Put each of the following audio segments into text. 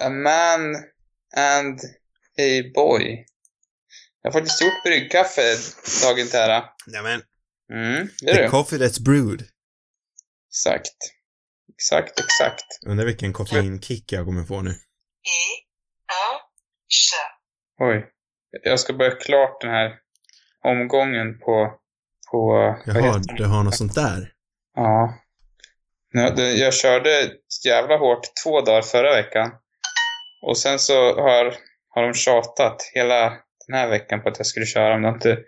A man and a boy. Jag har faktiskt gjort bryggkaffe dagen till ära. Nämen. Mm, det är The du. coffee that's brewed. Exakt. Exakt, exakt. Undrar vilken koffeinkick jag kommer få nu. Oj. Jag ska börja klart den här omgången på... på Jaha, du har något sånt där? Ja. Jag körde jävla hårt två dagar förra veckan. Och sen så har, har de tjatat hela den här veckan på att jag skulle köra, men det har inte...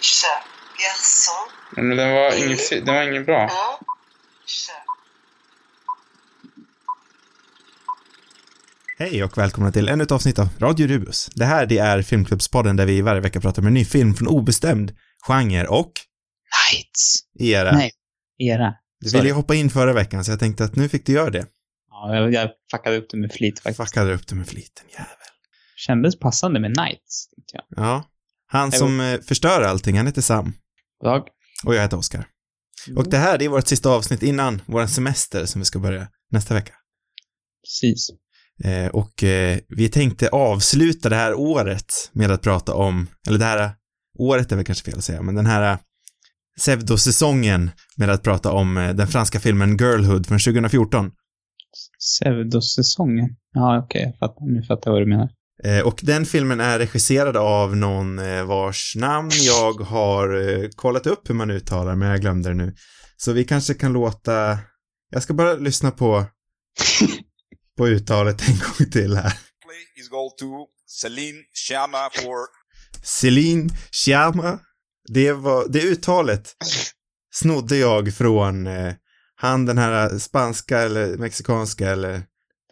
Chat. Garçon, Men den var ingen, fi- den var ingen bra. Hej och välkomna till ännu ett avsnitt av Radio Rubus. Det här det är Filmklubbspodden där vi varje vecka pratar om en ny film från obestämd genre och Nights. era. Nej, era. Du sorry. ville ju hoppa in förra veckan så jag tänkte att nu fick du göra det. Ja, jag, jag fuckade upp det med flit faktiskt. Fuckade upp det med fliten, jävel. Kändes passande med Nights, tyckte jag. Ja. Han som eh, förstör allting, han heter Sam. Jag, Och jag heter Oskar. Och det här det är vårt sista avsnitt innan vår semester som vi ska börja nästa vecka. Precis. Eh, och eh, vi tänkte avsluta det här året med att prata om, eller det här året är väl kanske fel att säga, men den här pseudosäsongen med att prata om eh, den franska filmen Girlhood från 2014. Pseudosäsongen. Ja, okej. jag fattar. Nu fattar jag vad du menar. Eh, och den filmen är regisserad av någon eh, vars namn jag har kollat upp hur man uttalar, men jag glömde det nu. Så vi kanske kan låta, jag ska bara lyssna på, på uttalet en gång till här. is goal to Celine Sciamma for Céline Sciamma. Det var, det uttalet snodde jag från eh, han den här spanska eller mexikanska eller, Det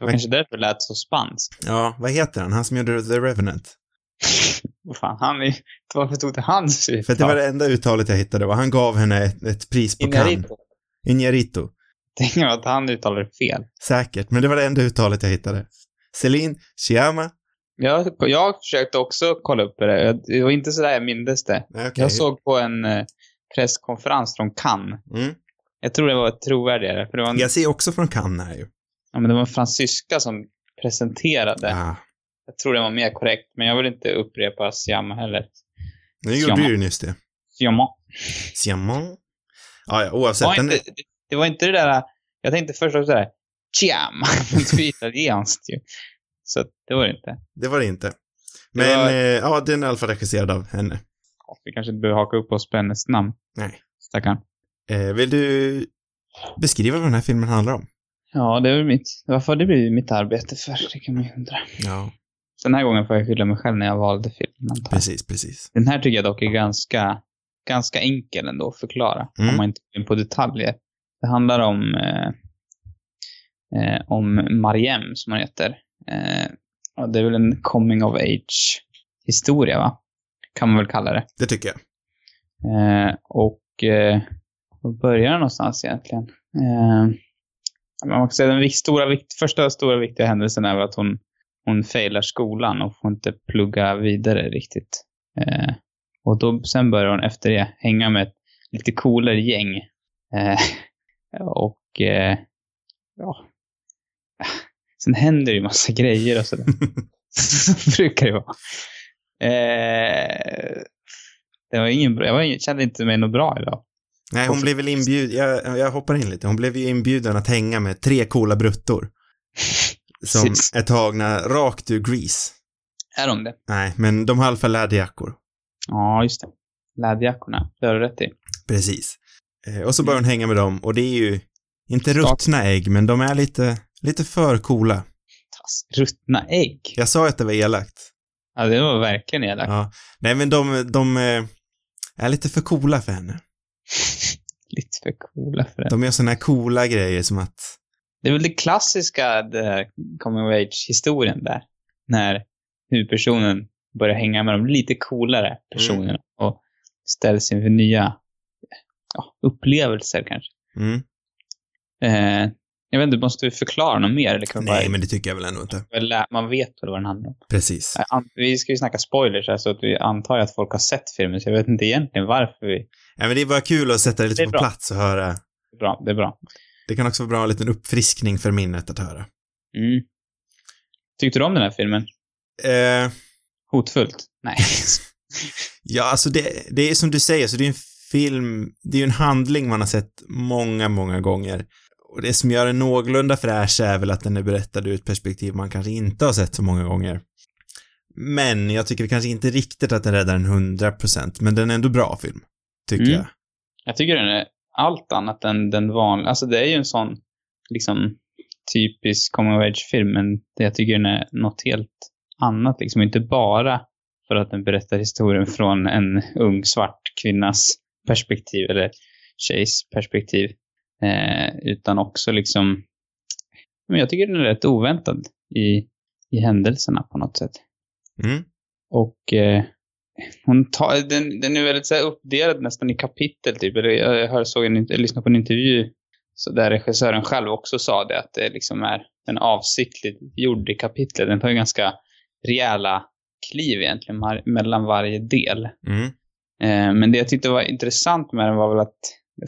var Men- kanske därför det lät så spanskt. ja, vad heter han? Han som gjorde The Revenant. Fan, han är... Varför tog det hans För att det var det enda uttalet jag hittade och han gav henne ett, ett pris på Cannes. Inarito. Tänk att han uttalade fel. Säkert, men det var det enda uttalet jag hittade. Céline Sciamma. Jag, jag försökte också kolla upp det. Det var inte sådär jag mindes det. Okej. Jag såg på en eh, presskonferens från Cannes. Mm. Jag tror det var trovärdigare, för det var en, Jag ser också från Cannes här ju. ja, men det var en fransyska som presenterade. Ah. Jag tror det var mer korrekt, men jag vill inte upprepa Siamma heller. Nu gjorde du ju nyss det. Siamma. Sciamma. Ja, ja, Det oavsett. var, Den, inte, det var inte det där... Jag tänkte först också sådär... Chiam! Det är italienskt ju. Så det var det inte. det var det inte. Det Men, var- eh, ja, den är i alla fall regisserad av henne. Ja, Vi kanske inte behöver haka upp oss på hennes namn. Nej. Stackarn. Eh, vill du beskriva vad den här filmen handlar om? Ja, det är väl mitt... Varför det blir mitt arbete för? Det kan man ju undra. Ja, Den här gången får jag skylla mig själv när jag valde filmen. antar precis, precis. Den här tycker jag dock är ganska, ganska enkel ändå att förklara. Mm. Om man inte går in på detaljer. Det handlar om, eh, eh, om Mariem, som hon heter. Eh, det är väl en coming of age historia, va? Kan man väl kalla det. Det tycker jag. Eh, och eh, var börjar den någonstans egentligen? Eh, man kan säga den stora, första stora viktiga händelsen är väl att hon, hon failar skolan och får inte plugga vidare riktigt. Eh, och då, sen börjar hon efter det hänga med ett lite coolare gäng. Eh, och eh, ja. Sen händer ju massa grejer och sådär. Så brukar det vara. Eh, det var ingen jag var, ingen- kände inte mig något bra idag. Nej, hon blev väl inbjuden, jag, jag hoppar in lite, hon blev ju inbjuden att hänga med tre coola bruttor. Som är tagna rakt ur Grease. Är de det? Nej, men de har i alla fall läderjackor. Ja, just det. Läderjackorna. Det har du rätt i. Precis. Eh, och så börjar hon hänga med dem och det är ju inte ruttna ägg, men de är lite, lite för coola. Ruttna ägg. Jag sa att det var elakt. Ja, det var verkligen elakt. Ja. Nej, men de, de eh, är lite för coola för henne. Lite för coola för det. De gör såna här coola grejer som att, Det är väl det klassiska, det här coming of age-historien där. När huvudpersonen börjar hänga med de lite coolare personerna och ställs inför nya ja, upplevelser kanske. mm. Eh, jag vet inte, måste vi förklara något mer? Eller kan Nej, bara, men det tycker jag väl ändå inte. man vet väl vad den handlar om? Precis. Vi ska ju snacka spoilers så att vi antar att folk har sett filmen, så jag vet inte egentligen varför vi... Ja, men det är bara kul att sätta det lite Det på bra. plats och höra. Det är bra, det är bra. Det kan också vara bra en liten uppfriskning för minnet att höra. Mm. Tyckte du om den här filmen? Eh, Hotfullt? Nej. ja, alltså det, det är som du säger, så det är en film, det är ju en handling man har sett många, många gånger. Och det som gör den någorlunda fräsch är väl att den är berättad ur ett perspektiv man kanske inte har sett så många gånger. Men jag tycker kanske inte riktigt att den räddar en hundra procent, men den är ändå bra film. Tycker Mm. jag. Jag tycker den är allt annat än den vanliga. Alltså det är ju en sån, liksom, typisk coming of age-film, men jag tycker den är något helt annat. Liksom inte bara för att den berättar historien från en ung svart kvinnas perspektiv, eller tjejs perspektiv. Eh, utan också liksom, men jag tycker den är rätt oväntad i, i händelserna på något sätt. Mm. Och eh, hon tar, den, den är väldigt så uppdelad nästan i kapitel typ. Jag, jag hör, såg en, jag lyssnade på en intervju så där regissören själv också sa det att det liksom är en avsiktligt gjord i kapitlet. Den tar ju ganska rejäla kliv egentligen mellan varje del. Mm. Eh, men det jag tyckte var intressant med den var väl att,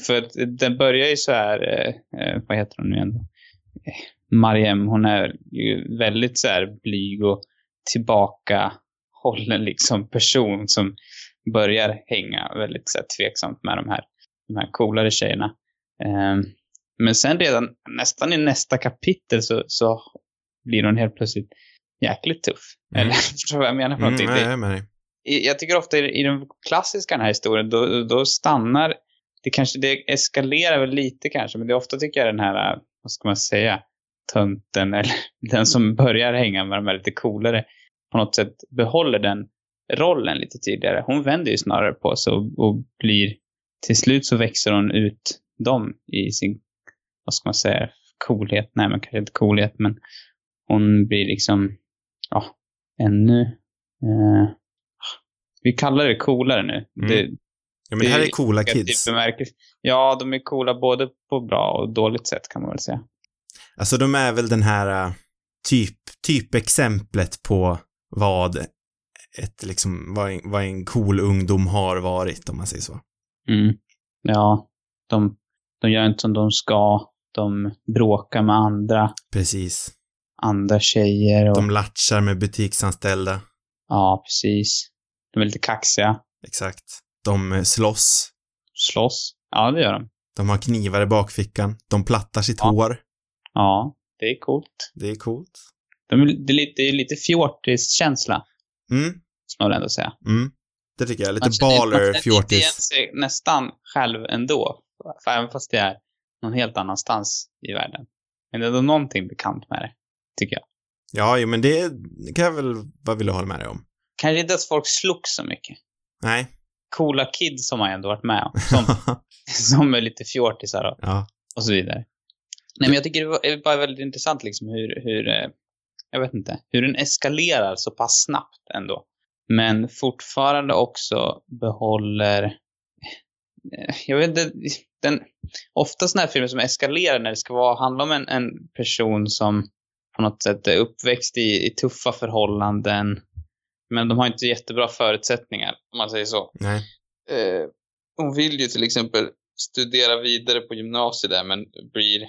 för den börjar ju så här, eh, eh, vad heter hon nu igen då? Eh, Mariem, hon är ju väldigt så här blyg och tillbakahållen liksom person som börjar hänga väldigt så här, tveksamt med de här, de här coolare tjejerna. Eh, men sen redan nästan i nästa kapitel så, så blir hon helt plötsligt jäkligt tuff. Mm. Eller förstår du vad jag menar för Mm, nej, i- jag tycker ofta i, i den klassiska den här historien, då, då stannar, det kanske, det eskalerar väl lite kanske, men det är ofta tycker jag den här, äh, vad ska man säga, tönten eller den som börjar hänga med de här lite coolare, på något sätt behåller den rollen lite tydligare. Hon vänder ju snarare på sig och, och blir, till slut så växer hon ut dem i sin, vad ska man säga, coolhet, nej men kanske inte coolhet, men hon blir liksom, ja, ännu, eh, vi kallar det coolare nu. Mm. Det, Ja, men det här är coola kids. bemärkelse. Ja, de är coola både på bra och dåligt sätt kan man väl säga. Alltså de är väl den här äh, typ, typexemplet på vad ett liksom, vad en, vad en cool ungdom har varit, om man säger så. Mm. Ja, de, de gör inte som de ska. De bråkar med andra, Precis. andra tjejer och... De latchar med butiksanställda. Ja, precis. De är lite kaxiga. Exakt. De eh, slåss. Slåss. Ja, det gör de. De har knivar i bakfickan. De plattar sitt Ja. hår. Ja, det är coolt. Det är coolt. De det är lite, lite fjortis-känsla, Mm, måste man ändå säga. mm. Det tycker jag. Man Lite man baller, känner inte igen fjortis. sig nästan själv ändå. För även fast det är någon helt annanstans i världen. Men det är ändå någonting bekant med det, tycker jag. Ja, jo, men det kan jag väl vara villig att hålla med dig om. Kanske inte att folk slogs så mycket. Nej. Coola kids som man ändå varit med om. Som, som är lite fjortisar och, ja. och så vidare. Nej, men jag tycker det var- är bara väldigt intressant liksom hur, hur, eh, jag vet inte, hur den eskalerar så pass snabbt ändå. Men fortfarande också behåller, eh, jag vet inte, den, ofta sådana här filmer som eskalerar när det ska vara, handla om en, en person som på något sätt är uppväxt i, i tuffa förhållanden, men de har inte jättebra förutsättningar, om man säger så. Nej. Eh, hon vill ju till exempel studera vidare på gymnasiet där, men blir...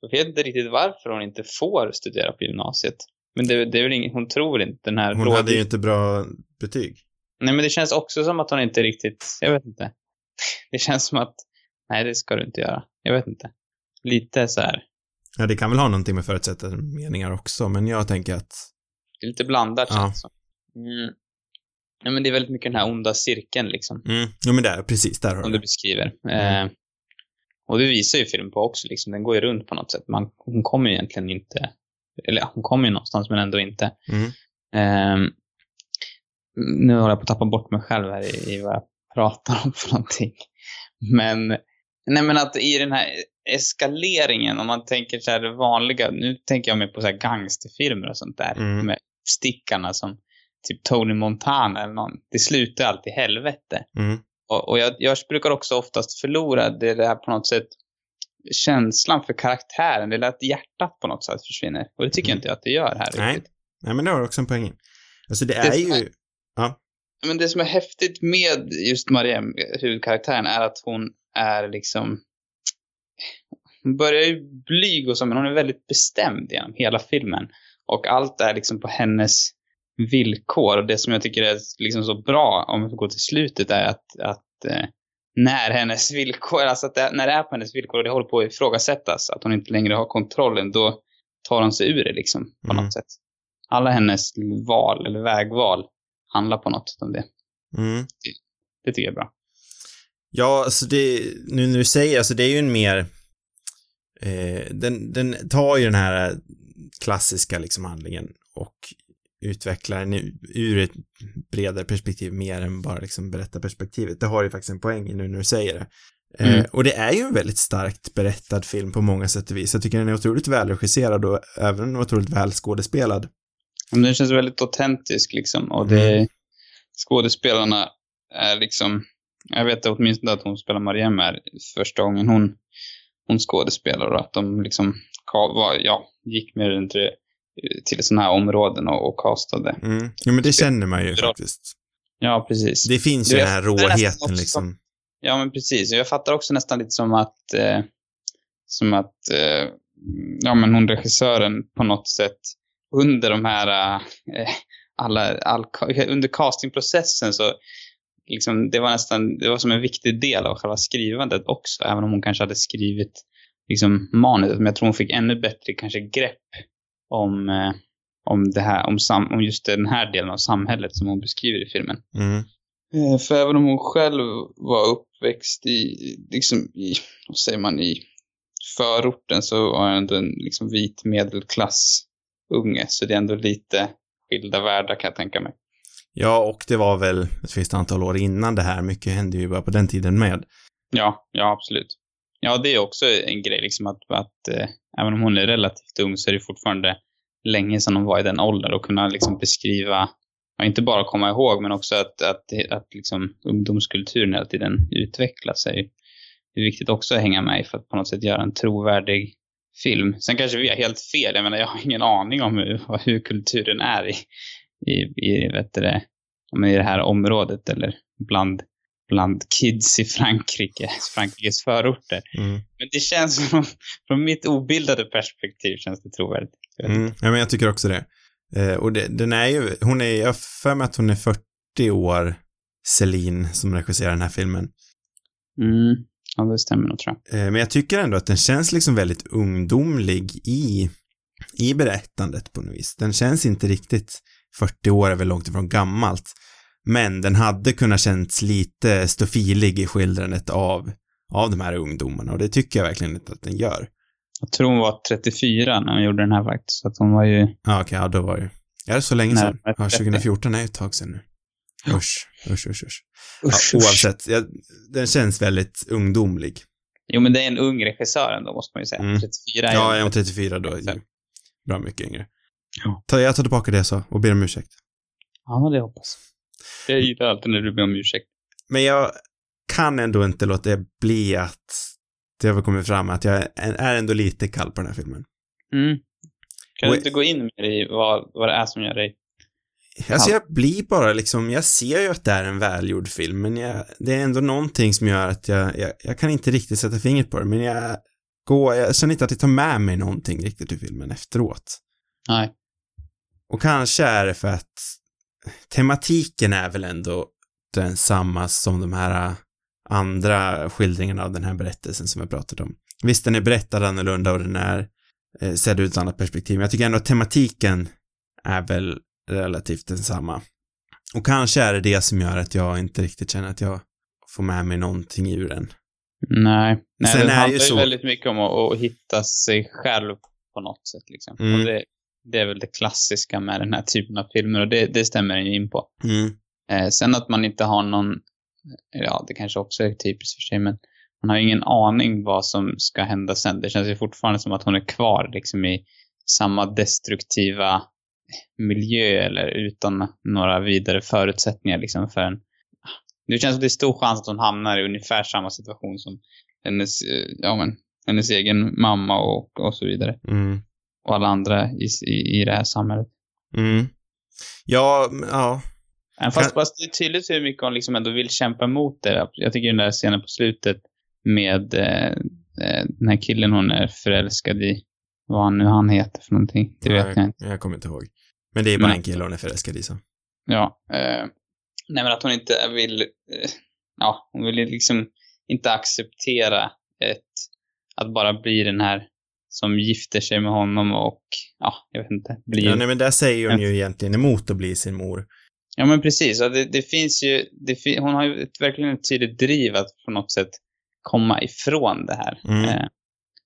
Jag vet inte riktigt varför hon inte får studera på gymnasiet. Men det, det är väl ingen, hon tror inte den här Hon råd- hade ju inte bra betyg. Nej, men det känns också som att hon inte riktigt... Jag vet inte. Det känns som att... Nej, det ska du inte göra. Jag vet inte. Lite så här... Ja, det kan väl ha någonting med förutsättningar också, men jag tänker att... Det är lite blandat Ja. känns det som. Mm. Nej, men det är väldigt mycket den här onda cirkeln liksom. Mm, jo men där, precis, där har som du beskriver. Mm. Eh, och det visar ju filmen på också, liksom. den går ju runt på något sätt. Man, hon kommer ju egentligen inte, eller ja, hon kommer ju någonstans men ändå inte. Mm. Eh, nu håller jag på att tappa bort mig själv här i, i vad jag pratar om för någonting. Men, nej men att i den här eskaleringen, om man tänker så här det vanliga, nu tänker jag mer på så här gangsterfilmer och sånt där. Mm. Med stickarna som typ Tony Montana eller någon. Det slutar alltid i helvete. Mm. Och, och jag, jag brukar också oftast förlora det där på något sätt känslan för karaktären. Det är att hjärtat på något sätt försvinner. Och det tycker jag Mm. inte att det gör här Nej. riktigt. Nej, men det har också en poäng. Alltså det Det är ju... är- Men det som är häftigt med just Mariem, huvudkaraktären, är att hon är liksom... hon börjar ju blyg och så, men hon är väldigt bestämd genom hela filmen. Och allt är liksom på hennes villkor. Och det som jag tycker är liksom så bra, om vi går till slutet, är att, att eh, när hennes villkor, alltså att det, när det är på hennes villkor och det håller på att ifrågasättas, att hon inte längre har kontrollen, då tar hon sig ur det liksom på Mm. något sätt. Alla hennes val, eller vägval, handlar på något om det. Mm. Det tycker jag är bra. Ja, alltså det, nu när du säger, alltså det är ju en mer, eh, den, den tar ju den här klassiska liksom handlingen och utvecklar den ur- ett bredare perspektiv mer än bara liksom berättarperspektivet. Det har ju faktiskt en poäng i nu när du säger det. Eh, Mm. och det är ju en väldigt starkt berättad film på många sätt och vis. Jag tycker den är otroligt välregisserad och även otroligt välskådespelad. Men den känns väldigt autentisk liksom. Och det, skådespelarna är liksom, jag vet åtminstone att hon spelar Mariam är första gången hon, hon skådespelar och att de liksom ja, gick med runt det, till sådana här områden och, och castade. Mm. Jo, men det känner man ju faktiskt. Ja, precis. Det finns ju Det- den här råheten också- liksom. Ja, men precis. Jag fattar också nästan lite som att, eh, som att, eh, ja men hon regissören på något sätt under de här, eh, alla, all, under castingprocessen så, liksom, det var nästan, det var som en viktig del av själva skrivandet också, även om hon kanske hade skrivit liksom manuset. Men jag tror hon fick ännu bättre kanske grepp om, eh, om det här, om, sam, om just den här delen av samhället som hon beskriver i filmen. Mm. Eh, För även om hon själv var uppväxt i, liksom i, vad säger man, i förorten så var hon ändå en liksom vit medelklass unge. Så det är ändå lite skilda världar kan jag tänka mig. Ja, och det var väl ett visst antal år innan det här. Mycket hände ju bara på den tiden med. Ja, ja absolut. Ja, det är också en grej liksom att, att eh, även om hon är relativt ung så är det fortfarande länge sedan hon var i den åldern och kunna liksom beskriva, ja, inte bara komma ihåg men också att, att, att liksom ungdomskulturen hela tiden utvecklas. Är, ju- det är viktigt också att hänga med i för att på något sätt göra en trovärdig film. Sen kanske vi har helt fel, jag menar jag har ingen aning om hur, hur kulturen är i, i, i, vet det, i det här området eller bland bland kids i Frankrike, Frankrikes förorter. Mm. Men det känns som, från mitt obildade perspektiv känns det trovärdigt. Mm. Ja, men jag tycker också det. Eh, och det, den är ju, hon är, jag för mig att hon är 40 år, Celine, som regisserar den här filmen. Mm. Ja, det stämmer nog tror jag. Eh, men jag tycker ändå att den känns liksom väldigt ungdomlig i, i berättandet på något vis. Den känns inte riktigt, 40 år är väl långt ifrån gammalt, men den hade kunnat känts lite stofilig i skildrandet av, av de här ungdomarna och det tycker jag verkligen inte att den gör. Jag tror hon var 34 när hon gjorde den här faktiskt. Så att hon var ju... Ja, okej, ja, då var det Är det så länge sedan? Ja, 30. 2014 är ju ett tag sedan nu. Usch, usch, usch, usch. Ja, oavsett, jag, den känns väldigt ungdomlig. Jo, men det är en ung regissör ändå, måste man ju säga. Mm. 34 är Ja, är hon 34 då är bra mycket yngre. Ja. Jag tar tillbaka det jag sa och ber om ursäkt. Ja, det hoppas jag. Gillar alltid när du ber om ursäkt. Men jag kan ändå inte låta bli att det har kommit fram att jag är ändå lite kall på den här filmen. Mm. Kan du inte gå in mer i vad, vad det är som gör dig... Alltså jag blir bara liksom, jag ser ju att det är en välgjord film, men jag, det är ändå någonting som gör att jag, jag, jag kan inte riktigt sätta fingret på det, men jag går, jag känner inte att jag tar med mig någonting riktigt ur filmen efteråt. Nej. Och kanske är det för att tematiken är väl ändå densamma som de här äh, andra skildringarna av den här berättelsen som jag pratat om. Visst, den är berättad annorlunda och den är eh, sedd ur ett annat perspektiv, men jag tycker ändå att tematiken är väl relativt densamma. Och kanske är det det som gör att jag inte riktigt känner att jag får med mig någonting ur den. Nej. Nej, Sen det handlar ju så- väldigt mycket om att, att hitta sig själv på något sätt. Liksom. Mm. Och det, det är väl det klassiska med den här typen av filmer och det, det stämmer den ju in på. Mm. Eh, sen att man inte har någon, ja det kanske också är typiskt för sig, men man har ingen aning vad som ska hända sen. Det känns ju fortfarande som att hon är kvar liksom i samma destruktiva miljö eller utan några vidare förutsättningar liksom för en. Det känns som det är stor chans att hon hamnar i ungefär samma situation som hennes, eh, ja men, hennes egen mamma och, och så vidare. Mm. Och alla andra i, i, i det här samhället. Mm. Ja, ja. Fast, fast det är tydligt hur mycket hon liksom ändå vill kämpa emot det. Jag tycker den där scenen på slutet med, eh, eh, den här killen hon är förälskad i, vad han nu han heter för någonting, det vet jag inte. Jag kommer inte ihåg. Men det är bara Nej. en kille hon är förälskad i så. Ja, eh, nej men att hon inte vill, eh, ja, hon vill liksom inte acceptera ett, att bara bli den här som gifter sig med honom och, ja, jag vet inte, blir... Ja, nej men där säger hon ju egentligen emot att bli sin mor. Ja, men precis. Ja, det, det finns ju, det fi, hon har ju ett, verkligen ett tydligt driv att på något sätt komma ifrån det här. Mm. Eh,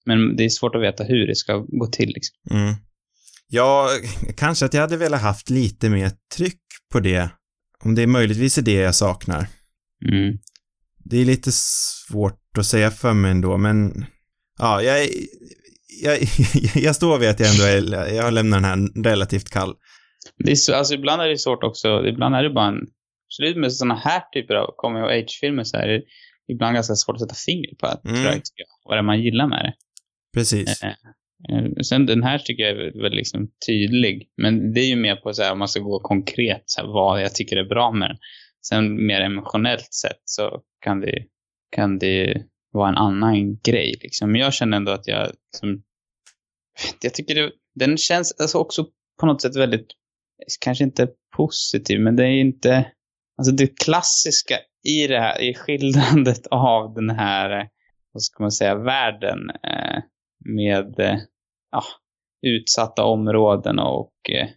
men det är svårt att veta hur det ska gå till. Liksom. Mm. Ja, kanske att jag hade velat haft lite mer tryck på det. Om det är möjligtvis är det jag saknar. Mm. Det är lite svårt att säga för mig ändå, men ja, jag, jag, jag står vid att jag ändå är, jag har lämnat den här relativt kall. Det är så, alltså, ibland är det svårt också. Ibland är det bara en... Absolut med sådana här typer av coming of age-filmer så är det ibland ganska svårt att sätta fingret på att, Mm. tror jag, vad det är man gillar med det. Precis. Eh, eh, Sen den här tycker jag är väldigt liksom tydlig. Men det är ju mer på så här, om man ska gå konkret, så här, vad jag tycker är bra med den. Sen mer emotionellt sett så kan det, kan det vara en annan grej. Liksom. Men jag känner ändå att jag, som, jag tycker det, den känns alltså också på något sätt väldigt, kanske inte positiv, men det är inte, alltså det klassiska i det här, i skildrandet av den här, vad ska man säga, världen eh, med eh, ja, utsatta områden och, eh,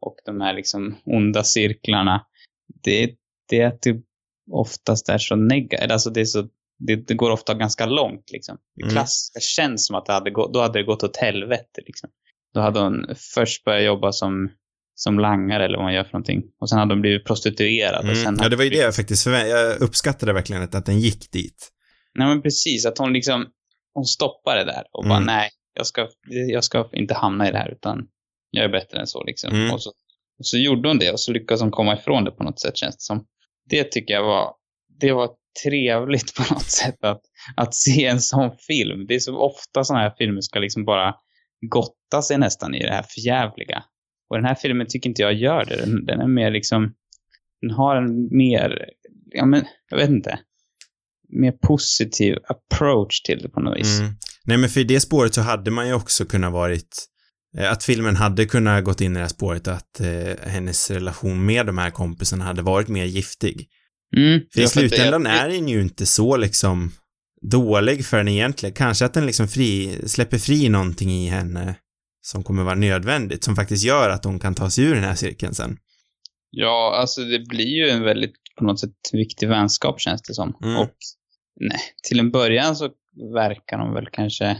och de här liksom onda cirklarna. Det, det är att det oftast är så negativt, alltså det är så det, det går ofta ganska långt liksom. Det Mm. klassiska känns som att det hade gått, då hade det gått åt helvete liksom. Då hade hon först börjat jobba som, som langare eller vad man gör för någonting. Och sen hade hon blivit prostituerad. Och sen Mm. Ja, det var ju det jag faktiskt Jag uppskattade verkligen att, att den gick dit. Nej men precis, att hon liksom, hon stoppade där och bara Mm. nej, jag ska, jag ska inte hamna i det här utan jag är bättre än så liksom. Mm. Och, så, och så gjorde hon det och så lyckades hon komma ifrån det på något sätt känns det som. Det tycker jag var, det var trevligt på något sätt att, att se en sån film. Det är så ofta sådana här filmer ska liksom bara gotta sig nästan i det här förjävliga. Och den här filmen tycker inte jag gör det. Den, den är mer liksom, den har en mer, ja men, jag vet inte mer positiv approach till det på något vis. Mm. Nej, men för i det spåret så hade man ju också kunnat varit eh, att filmen hade kunnat gått in i det här spåret att eh, hennes relation med de här kompisarna hade varit mer giftig. Mm. För i slutändan det- är den ju inte så liksom dålig för den egentligen. Kanske att den liksom fri, släpper fri någonting i henne som kommer vara nödvändigt, som faktiskt gör att hon kan ta sig ur den här cirkeln sen. Ja, alltså det blir ju en väldigt, på något sätt, viktig vänskap känns det som. Mm. Och nej, till en början så verkar de väl kanske,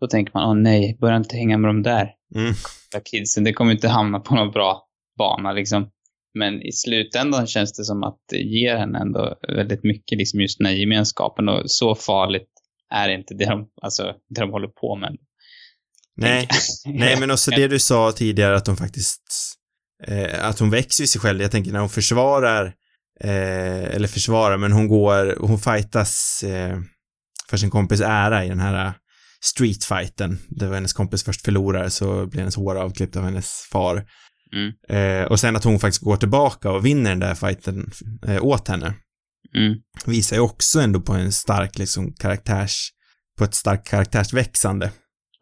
då tänker man, åh nej, börja inte hänga med de där Mm. där kidsen, det kommer inte hamna på någon bra bana liksom. Men i slutändan känns det som att det ger henne ändå väldigt mycket, liksom just den här gemenskapen och så farligt är inte det de, alltså, det de håller på med. Nej, nej men också det du sa tidigare att hon faktiskt, eh, att hon växer i sig själv. Jag tänker när hon försvarar, eh, eller försvarar, men hon går, hon fightas eh, för sin kompis ära i den här eh, streetfighten. Det var hennes kompis först förlorar så blir hennes hår avklippt av hennes far. Mm. Eh, och sen att hon faktiskt går tillbaka och vinner den där fighten eh, åt henne. Mm. Visar ju också ändå på en stark liksom karaktärs, på ett starkt karaktärsväxande.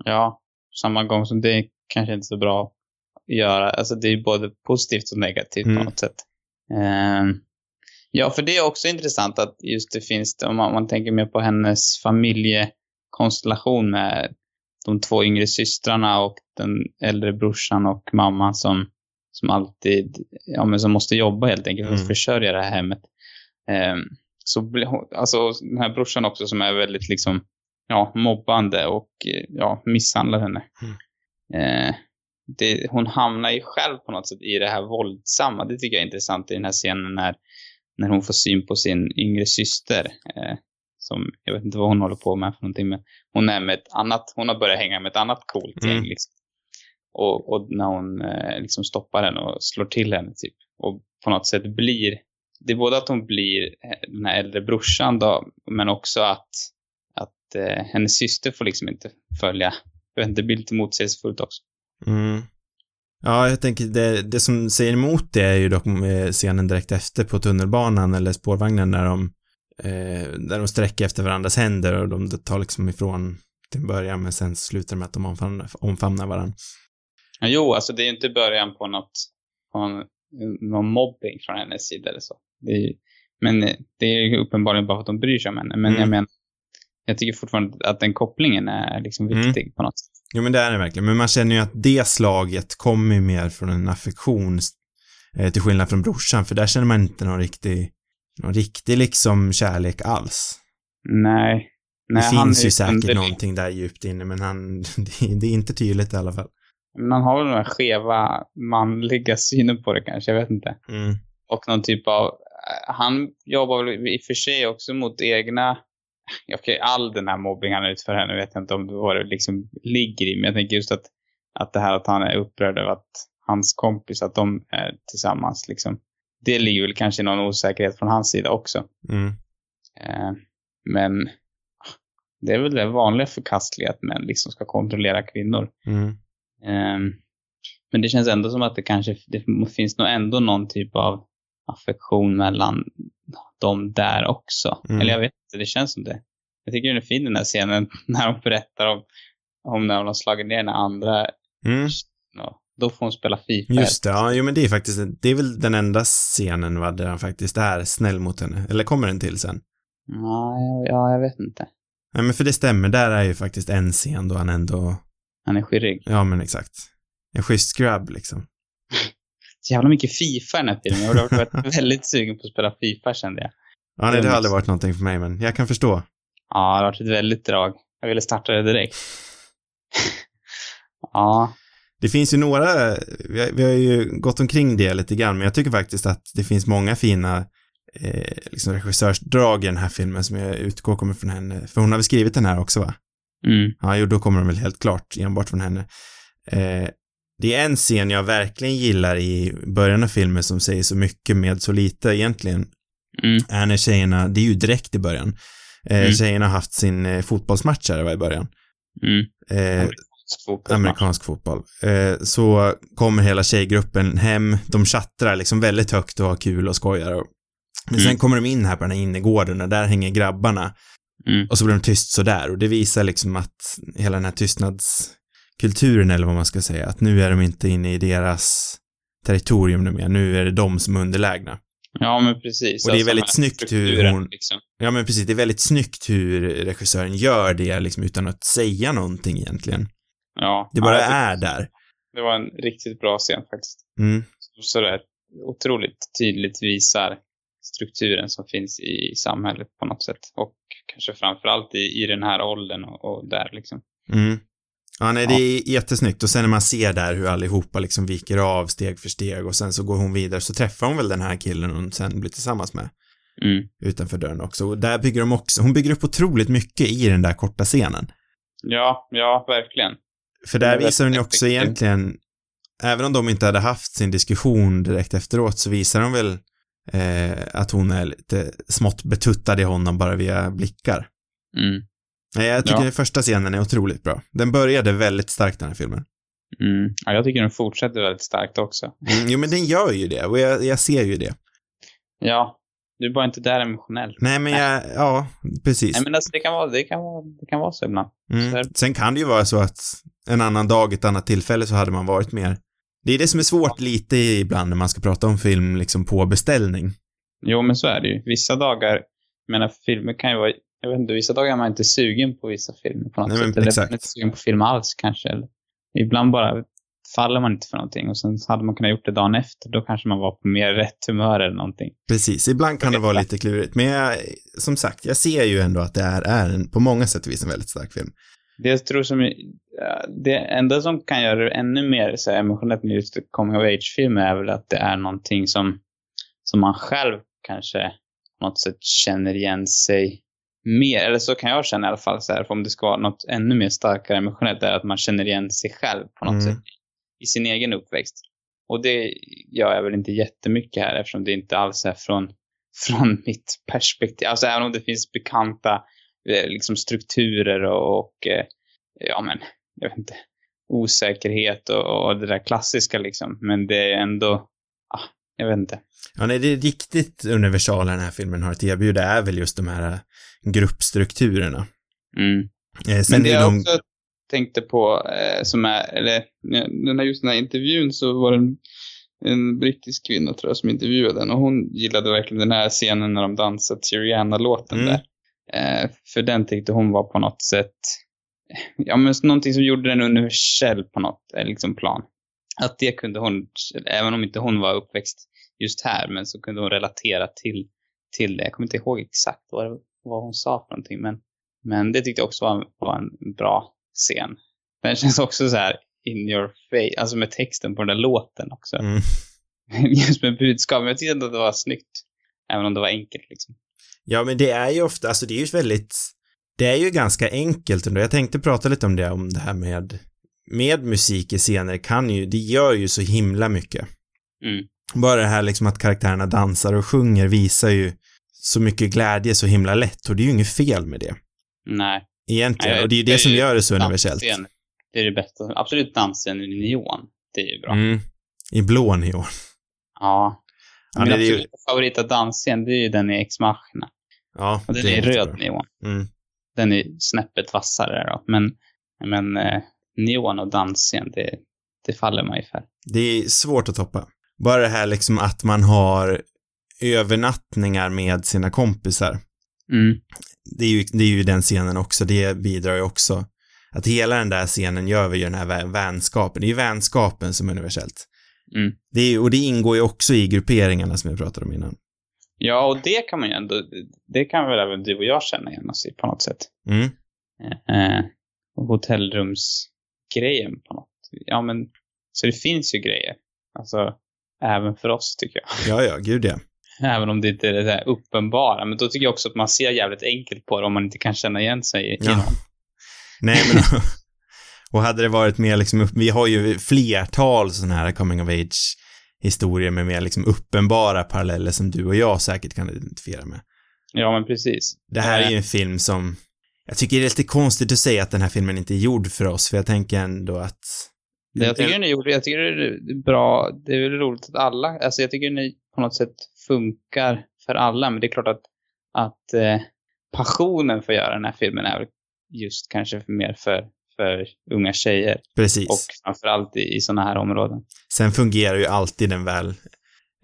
Ja, samma gång som det är kanske inte så bra att göra. Alltså det är både positivt och negativt Mm. på något sätt. Ehm, ja, för det är också intressant att just det finns, om man, man tänker mer på hennes familjekonstellation med de två yngre systrarna och den äldre brorsan och mamman som, som alltid, ja men som måste jobba helt enkelt för att Mm. försörja det här hemmet. Ehm, så alltså den här brorsan också som är väldigt liksom, ja, mobbande och eh, ja, misshandlar henne. Eh, det, hon hamnar ju själv på något sätt i det här våldsamma. Det tycker jag är intressant i den här scenen när, när hon får syn på sin yngre syster. Eh, som, jag vet inte vad hon håller på med för någonting, men hon är med ett annat, hon har börjat hänga med ett annat coolt gäng Mm. liksom. Och, och när hon eh, liksom stoppar henne och slår till henne typ. Och på något sätt blir, det är både att hon blir eh, den här äldre brorsan då, men också att, att eh, hennes syster får liksom inte följa. Det blir lite motsägelsefullt också. Mm. Ja, jag tänker det, det som säger emot det är ju dock eh, scenen direkt efter på tunnelbanan eller spårvagnen när de, eh, där de sträcker efter varandras händer och de tar liksom ifrån till en början, men sen slutar det med att de omfamnar, omfamnar varandra. Jo, alltså det är ju inte början på något, på någon mobbing från hennes sida eller så. Det är men det är ju uppenbarligen bara för att de bryr sig om henne. Men Mm. jag menar, jag tycker fortfarande att den kopplingen är liksom Mm. viktig på något sätt. Jo, men det är det verkligen. Men man känner ju att det slaget kommer mer från en affektion eh, till skillnad från brorsan, för där känner man inte någon riktig, någon riktig liksom kärlek alls. Nej. Nej, det finns ju säkert underlig. någonting där djupt inne, men han, det, det är inte tydligt i alla fall. Men han har väl den här skeva manliga synen på det kanske, jag vet inte. Mm. Och någon typ av, eh, han jobbar väl i och för sig också mot egna, okej all den här mobbing han utför här, nu vet jag inte om det vad det liksom ligger i, men jag tänker just att, att det här att han är upprörd över att hans kompis, att de är tillsammans liksom. Det ligger väl kanske någon osäkerhet från hans sida också. Mm. Eh, men det är väl det vanliga förkastliga att män liksom ska kontrollera kvinnor. Mm. Ehm, men det känns ändå som att det kanske det finns nog ändå någon typ av affektion mellan dem där också. Mm. Eller jag vet inte, det känns som det. Jag tycker den är fin den här scenen när de berättar om, om när hon har slagit ner den andra. Mm. Då får hon spela Fifa. Just det, ja, jo men det är faktiskt, det är väl den enda scenen va, där han faktiskt är snäll mot henne. Eller kommer den till sen? Ja, ja, jag vet inte. Ja men för det stämmer, där är ju faktiskt en scen då han ändå, Han är skirrig. ja men exakt. En schysst grabb liksom. Så jävla mycket Fifa den här filmen. Jag har varit väldigt sugen på att spela Fifa kände jag. Ja nej, Det har aldrig varit någonting för mig men jag kan förstå. Ja, det har varit ett väldigt drag. Jag ville starta det direkt. ja, Det finns ju några, vi har, vi har ju gått omkring det lite grann, men jag tycker faktiskt att det finns många fina eh, liksom regissörsdrag i den här filmen som jag utgår kommer från henne. För hon har väl skrivit den här också va? Mm, Ja, jo, då kommer de väl helt klart enbart från henne. Eh, det är en scen jag verkligen gillar i början av filmen som säger så mycket med så lite egentligen. mm, Är när tjejerna, det är ju direkt i början. Eh, Mm. Tjejerna har haft sin eh, fotbollsmatch här i början. mm. Eh, Amerikansk fotboll. amerikansk fotboll. Eh, så kommer hela tjejgruppen hem, de chattrar liksom väldigt högt och har kul och skojar. Och, men sen Mm. kommer de in här på den här innergården och där hänger grabbarna. Mm. Och så blir de tyst sådär och det visar liksom att hela den här tystnadskulturen eller vad man ska säga, att nu är de inte inne i deras territorium nu mer, nu är det de som är underlägna. Ja, men precis. Och det är Alltså, väldigt snyggt hur hon- Liksom. Ja men precis, det är väldigt snyggt hur regissören gör det liksom utan att säga någonting egentligen. Ja, Det bara ja, är där. Det var en riktigt bra scen faktiskt. Mm, Så det otroligt tydligt visar strukturen som finns i samhället på något sätt. Och kanske framförallt i, i den här åldern och, och där liksom. mm. Ja, nej, det är jättesnyggt och sen när man ser där hur allihopa liksom viker av steg för steg och sen så går hon vidare så träffar hon väl den här killen hon sen blir tillsammans med Mm. utanför dörren också. Och där bygger de också, hon bygger upp otroligt mycket i den där korta scenen. Ja, ja, verkligen. För där är visar hon ju också egentligen, även om de inte hade haft sin diskussion direkt efteråt så visar de väl eh, att hon är lite smått betuttad i honom bara via blickar. Mm. Nej, jag tycker Ja. den första scenen är otroligt bra. Den började väldigt starkt den här filmen. Mm. Ja, jag tycker den fortsätter väldigt starkt också. Mm, jo, men den gör ju det och jag, jag ser ju det. Ja, du är bara inte där emotionellt. Nej, men jag, ja, precis. Nej, men alltså, det kan vara, det kan vara, det kan vara så ibland. Mm. så här- Sen kan det ju vara så att en annan dag, ett annat tillfälle så hade man varit mer det är det som är svårt lite ibland när man ska prata om film liksom på beställning. Jo, men så är det ju. Vissa dagar, jag menar, filmer kan ju vara, jag vet inte, vissa dagar är man inte sugen på vissa filmer på något Nej, men sätt. Eller exakt. man är inte sugen på film alls kanske. Eller, ibland bara faller man inte för någonting och sen hade man kunnat gjort det dagen efter. Då kanske man var på mer rätt humör eller någonting. Precis, ibland kan det vara lite klurigt, men jag, som sagt, jag ser ju ändå att det är, är en, på många sätt och vis en väldigt stark film. Det jag tror som, det enda som kan göra det ännu mer så här, emotionellt med just coming of age-filmer är väl att det är någonting som, som man själv kanske på något sätt känner igen sig mer. Eller så kan jag känna i alla fall så här, för om det ska vara något ännu mer starkare emotionellt, är att man känner igen sig själv på något Mm. sätt i sin egen uppväxt. Och det gör jag väl inte jättemycket här eftersom det inte alls är från, från mitt perspektiv. Alltså även om det finns bekanta liksom strukturer och, och eh, ja men, jag vet inte, osäkerhet och, och det där klassiska liksom. Men det är ändå, ah, jag vet inte. Ja, nej, det är riktigt universala den här filmen har att erbjuda är väl just de här äh, gruppstrukturerna. Mm. Eh, Men det är jag de... också tänkte på, eh, som är, eller den här, just den här intervjun så var det en, en brittisk kvinna tror jag som intervjuade den och hon gillade verkligen den här scenen när de dansade Syriana-låten Mm. där. Eh, för den tyckte hon var på något sätt, ja men någonting som gjorde den universell på något eh, liksom plan. Att det kunde hon, även om inte hon var uppväxt just här, men så kunde hon relatera till, till det. Jag kommer inte ihåg exakt vad, vad hon sa för någonting, men, men det tyckte jag också var, var en bra scen. Den känns också så här in your face, alltså med texten på den där låten också. Mm. Just med budskap. Men jag tyckte att det var snyggt. Även om det var enkelt liksom. Ja, men det är ju ofta, alltså det är ju väldigt, det är ju ganska enkelt ändå. Jag tänkte prata lite om det, om det här med, med musik i scener kan ju, det gör ju så himla mycket. Mm. Bara det här liksom att karaktärerna dansar och sjunger visar ju så mycket glädje så himla lätt och det är ju inget fel med det. Nej. Egentligen, Nej, och det är ju det det som gör det så universellt. Det är det bästa. Absolut dansen i neon. Det är ju bra. Mm. I blå neon. Ja. Ja, Min är ju- absoluta favorita dansscen, det är ju den i Ex Machina. Ja, Och den det är röd neon. Mm. Den är snäppet vassare då. Men, men eh, neon och dansscen, det, det faller mig för. Det är svårt att toppa. Bara det här liksom att man har övernattningar med sina kompisar. Mm. Det är ju, det är ju den scenen också, det bidrar ju också. Att hela den där scenen gör vi ju den här vä- vänskapen. Det är ju vänskapen som är universellt. Mm. Det är, ju- och det ingår ju också i grupperingarna som jag pratade om innan. Ja, och det kan man ju ändå, det kan väl även du och jag känna igen oss i på något sätt. Mm. Eh, hotellrumsgrejen på något. Ja, men så det finns ju grejer. Alltså, även för oss tycker jag. Ja, ja, gud ja. Även om det inte är det där uppenbara. Men då tycker jag också att man ser jävligt enkelt på det om man inte kan känna igen sig i Ja. någon. Nej, men och hade det varit mer liksom, vi har ju flertal sådana här coming of age historier med mer liksom uppenbara paralleller som du och jag säkert kan identifiera med. Ja, men precis. Det här är Eh, ju en film som, jag tycker det är lite konstigt att säga att den här filmen inte är gjord för oss, för jag tänker ändå att jag tycker den är gjord, jag tycker det är bra, det är väl roligt att alla, alltså jag tycker den på något sätt funkar för alla, men det är klart att, att eh, passionen för att göra den här filmen är väl just kanske mer för, för unga tjejer precis. och framförallt i, i sådana här områden. Sen fungerar ju alltid en väl,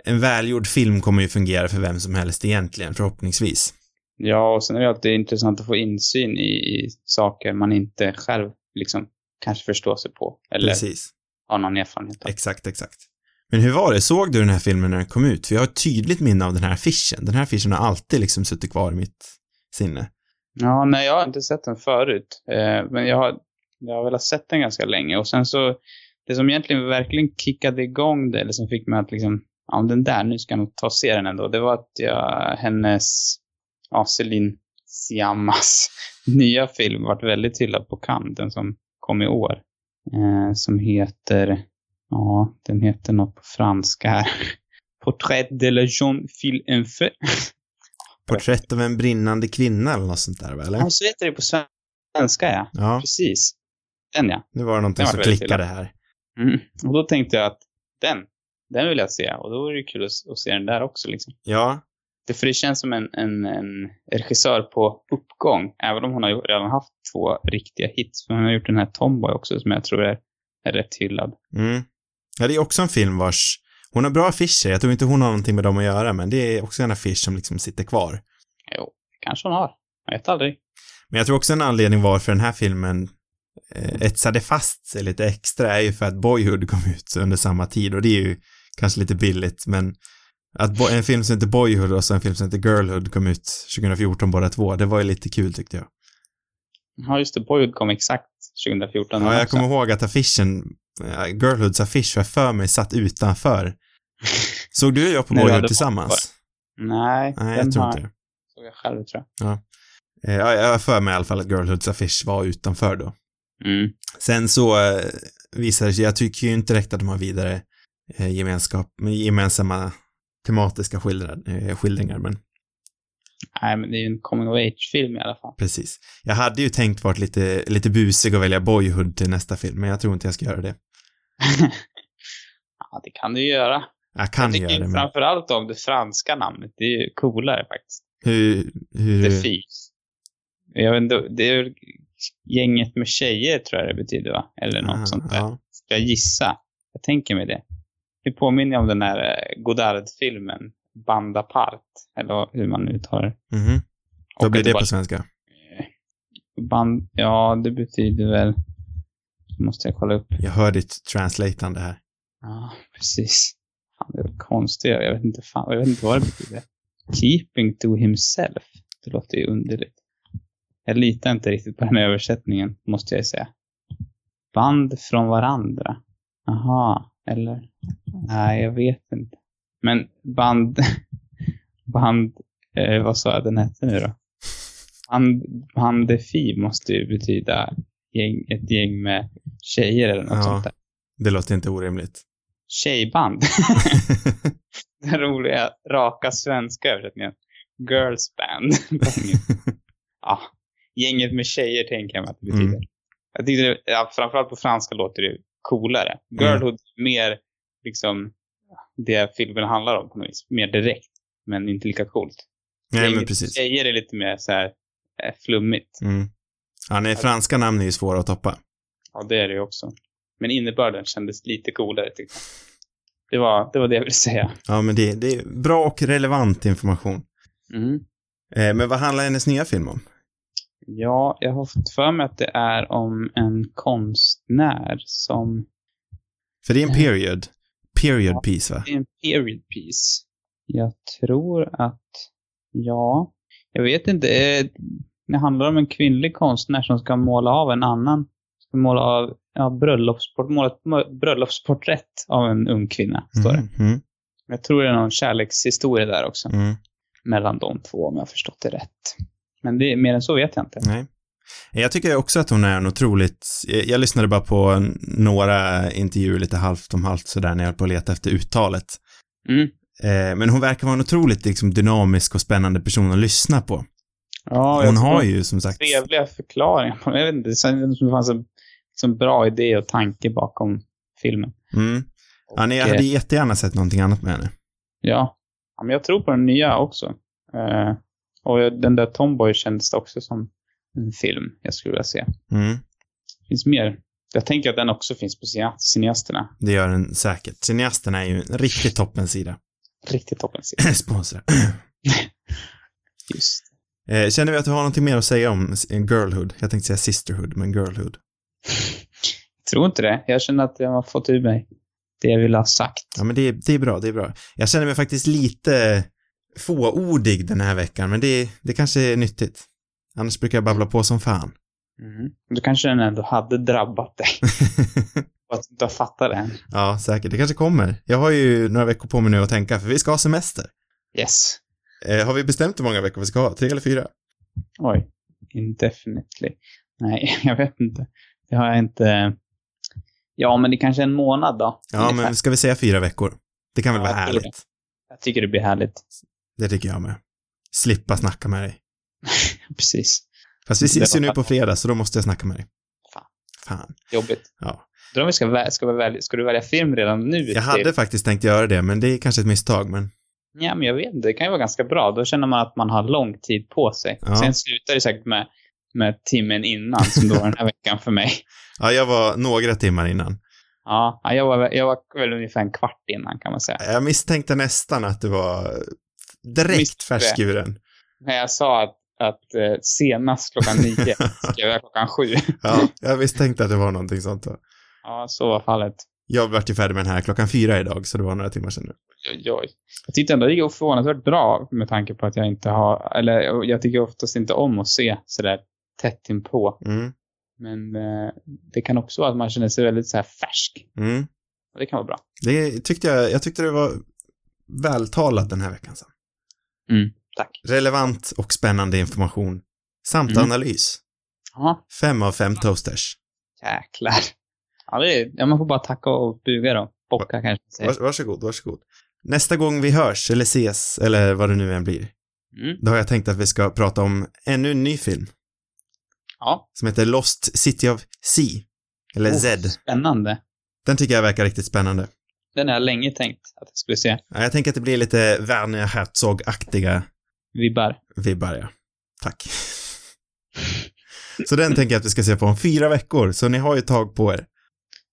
en välgjord film kommer ju fungera för vem som helst egentligen, förhoppningsvis. Ja, och sen är det alltid intressant att få insyn i, i saker man inte själv liksom kanske förstår sig på eller Precis. har någon erfarenhet av. Exakt, exakt. Men hur var det? Såg du den här filmen när den kom ut? För jag har ett tydligt minne av den här affischen. Den här affischen har alltid liksom suttit kvar i mitt sinne. Ja, nej, jag har inte sett den förut. Eh, men jag har, jag har velat sett den ganska länge. Och sen så, det som egentligen verkligen kickade igång det, eller som fick mig att liksom, ja den där, nu ska jag nog ta och se den ändå. Det var att jag, hennes, ja, Celine Siamas nya film vart väldigt hyllad på Cannes, den som kom i år. Eh, som heter, ja, den heter något på franska här. Portrait de la jeune fille en feu. Porträtt av en brinnande kvinna eller något sånt där, eller? Ja, så heter det på svenska, ja. Ja, Precis. Den ja. nu var det någonting var som klickade här. Mm. Och då tänkte jag att den, den vill jag se. Och då är det kul att, att se den där också. Liksom. Ja, Det, för det känns som en, en, en regissör på uppgång. Även om hon har redan haft två riktiga hits. Men hon har gjort den här Tomboy också som jag tror är, är rätt hyllad. mm. Ja, det är också en film vars, hon har bra affischer, jag tror inte hon har någonting med dem att göra, men det är också en affisch som liksom sitter kvar. Jo, kanske hon har. Jag vet aldrig. Men jag tror också en anledning varför den här filmen etsade fast sig lite extra är ju för att Boyhood kom ut under samma tid och det är ju kanske lite billigt men att en film som heter Boyhood och så en film som heter Girlhood kom ut 2014 båda två, det var ju lite kul tyckte jag. Ja, just det. Boyhood kom exakt 2014. Ja, jag också. kommer ihåg att affischen, eh, Girlhoods affisch var för mig satt utanför. Såg du och jag på Boyhood tillsammans? Nej, Nej, jag tror har inte det. såg jag själv tror jag. Eh, Ja, jag har för mig i alla fall att Girlhoods affisch var utanför då. Mm. Sen så eh, visar det sig, jag tycker ju inte direkt att de har vidare eh, gemenskap, gemensamma tematiska skildrar, eh, skildringar, men Nej, men det är ju en coming of age-film i alla fall. precis. Jag hade ju tänkt varit lite, lite busig och välja Boyhood till nästa film, men jag tror inte jag ska göra det. ja, det kan du ju göra. Jag kan jag göra det, men framförallt om det franska namnet. Det är ju coolare faktiskt. hur, hur, Thieves. Jag vet inte, det är Gänget med tjejer tror jag det betyder va? Eller något Ah, sånt där. ja. Ska jag gissa? Jag tänker mig det. Det påminner om den här eh, Godard-filmen. Banda Part. Eller hur man uttalar det. Mhm. Vad blir det på svenska? Band, ja, det betyder väl... Måste jag kolla upp. Jag hör ditt translatande här. Ja, precis. Fan, det är konstigt. Jag vet inte, fan, jag vet inte vad det betyder. Keeping to himself. Det låter ju underligt. Jag litar inte riktigt på den här översättningen, måste jag säga. Band från varandra. Aha, eller? Nej, jag vet inte. Men band... Band... Eh, vad sa jag den hette nu då? Band, bandefi måste ju betyda gäng, ett gäng med tjejer eller något Ja. sånt där. Det låter inte orimligt. Tjejband. Den roliga, raka svenska översättningen. Girls band. ja, gänget med tjejer tänker jag mig att det betyder. Mm. Jag tyckte det, ja, framförallt på franska låter det coolare. Girlhood är mer liksom det filmen handlar om på något vis. Mer direkt, men inte lika coolt. Nej, men precis. Tjejer är lite mer så här eh, flummigt. Mm. Ja, nej, franska namn är ju svåra att toppa. Ja, det är det ju också. Men innebörden kändes lite coolare tyckte jag. Det var det, var det jag ville säga. Ja, men det, det är bra och relevant information. Mm. Eh, men vad handlar hennes nya film om? Ja, jag har fått för mig att det är om en konstnär som... För det är en period. Period piece, va? Det är en period piece. Jag tror att... Ja, jag vet inte. eh, Det handlar om en kvinnlig konstnär som ska måla av en annan. Ska måla av ja, bröllopsport, måla ett bröllopsporträtt av en ung kvinna, står det. Mm, mm, Jag tror det är någon kärlekshistoria där också. mm. Mellan de två, om jag har förstått det rätt. Men det, mer än så vet jag inte. Nej. Jag tycker också att hon är en otroligt, jag, lyssnade bara på några intervjuer lite halvt om halvt sådär när jag höll på att leta efter uttalet. Mm. Eh, men hon verkar vara en otroligt liksom, dynamisk och spännande person att lyssna på. Ja, Hon har ju som sagt, trevliga förklaringar. Jag vet inte, det kändes som det fanns en liksom, bra idé och tanke bakom filmen. mm. ja, nej, jag hade eh, jättegärna sett någonting annat med henne. Ja. ja, men jag tror på den nya också. Och den där Tomboy kändes det också som en film jag skulle vilja se. Mm. finns mer. Jag tänker att den också finns på cine- cineasterna. Det gör den säkert. Cineasterna är ju en riktigt toppensida. Riktigt toppen. Sponsra. Just. Eh, känner vi att du har någonting mer att säga om girlhood? Jag tänkte säga sisterhood, men girlhood. Jag tror inte det. Jag känner att jag har fått ur mig det jag ville ha sagt. Ja, men det, det är bra, det är bra. Jag känner mig faktiskt lite fåordig den här veckan, men det, det kanske är nyttigt. Annars brukar jag babbla på som fan. Mm. Då kanske den ändå hade drabbat dig. Och att du inte har fattat det än. ja, säkert. Det kanske kommer. Jag har ju några veckor på mig nu att tänka, för vi ska ha semester. Yes. Eh, har vi bestämt hur många veckor vi ska ha? Tre eller fyra? Oj. Indefinitely. Nej, jag vet inte. Det har jag inte... Ja, men det kanske är en månad då. Ja, Ungefär. men ska vi säga fyra veckor? Det kan väl Ja, vara härligt? Jag tycker det blir härligt. Det tycker jag med. Slippa snacka med dig. Precis. Fast vi Det ses ju nu på fredag, så då måste jag snacka med dig. Fan. Fan. Jobbigt. Ja. Vi ska, vä- ska, välja, ska du välja film redan nu? Jag hade faktiskt tänkt göra det, men det är kanske ett misstag, men Ja, men jag vet inte. Det kan ju vara ganska bra. Då känner man att man har lång tid på sig. Ja. Sen slutar det säkert med, med timmen innan, som då var den här veckan för mig. ja, jag var några timmar innan. Ja, ja, jag var, jag var väl ungefär en kvart innan kan man säga. Jag misstänkte nästan att du var direkt färskuren. När jag sa att, att eh, senast klockan nio skrev jag klockan sju. Ja, jag misstänkte att det var någonting sånt. Då. Ja, så var fallet. Jag vart ju färdig med den här klockan fyra idag, så det var några timmar sedan nu. Oj, oj. Jag tyckte ändå det gick förvånansvärt bra med tanke på att jag inte har, eller jag tycker oftast inte om att se sådär tätt inpå. Mm, Men eh, det kan också vara att man känner sig väldigt så här färsk. mm. Och det kan vara bra. Det tyckte jag, jag tyckte det var vältalat den här veckan. Så. Tack. Relevant och spännande information. Samt Mm. analys. Ja, Fem av fem toasters. jäklar. Ja, det är, ja, man får bara tacka och buga då. Bocka kanske. Vars, varsågod, varsågod. Nästa gång vi hörs, eller ses, eller vad det nu än blir, Mm. då har jag tänkt att vi ska prata om ännu en ny film. Ja. Som heter Lost City of Sea. Eller Oh, Z. Spännande. Den tycker jag verkar riktigt spännande. Den har jag länge tänkt att jag skulle se. Ja, Jag tänker att det blir lite Werner Herzog-aktiga Vibbar. vibbar, ja. Tack. Så den tänker jag att vi ska se på om fyra veckor, så ni har ju tag på er.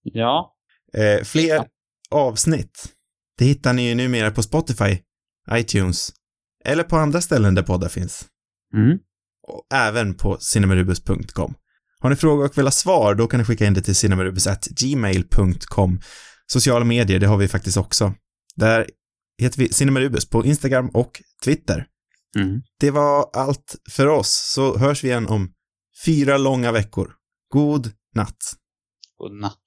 Ja. Eh, fler Ja. avsnitt, det hittar ni ju numera på Spotify, iTunes, eller på andra ställen där poddar finns. Mm. Och även på cinemarubus.com. Har ni frågor och vill ha svar, då kan ni skicka in det till cinemarubus.gmail.com. Sociala medier, det har vi faktiskt också. Där heter vi Cinemarubus på Instagram och Twitter. Mm. Det var allt för oss, så hörs vi igen om fyra långa veckor. God natt. God natt.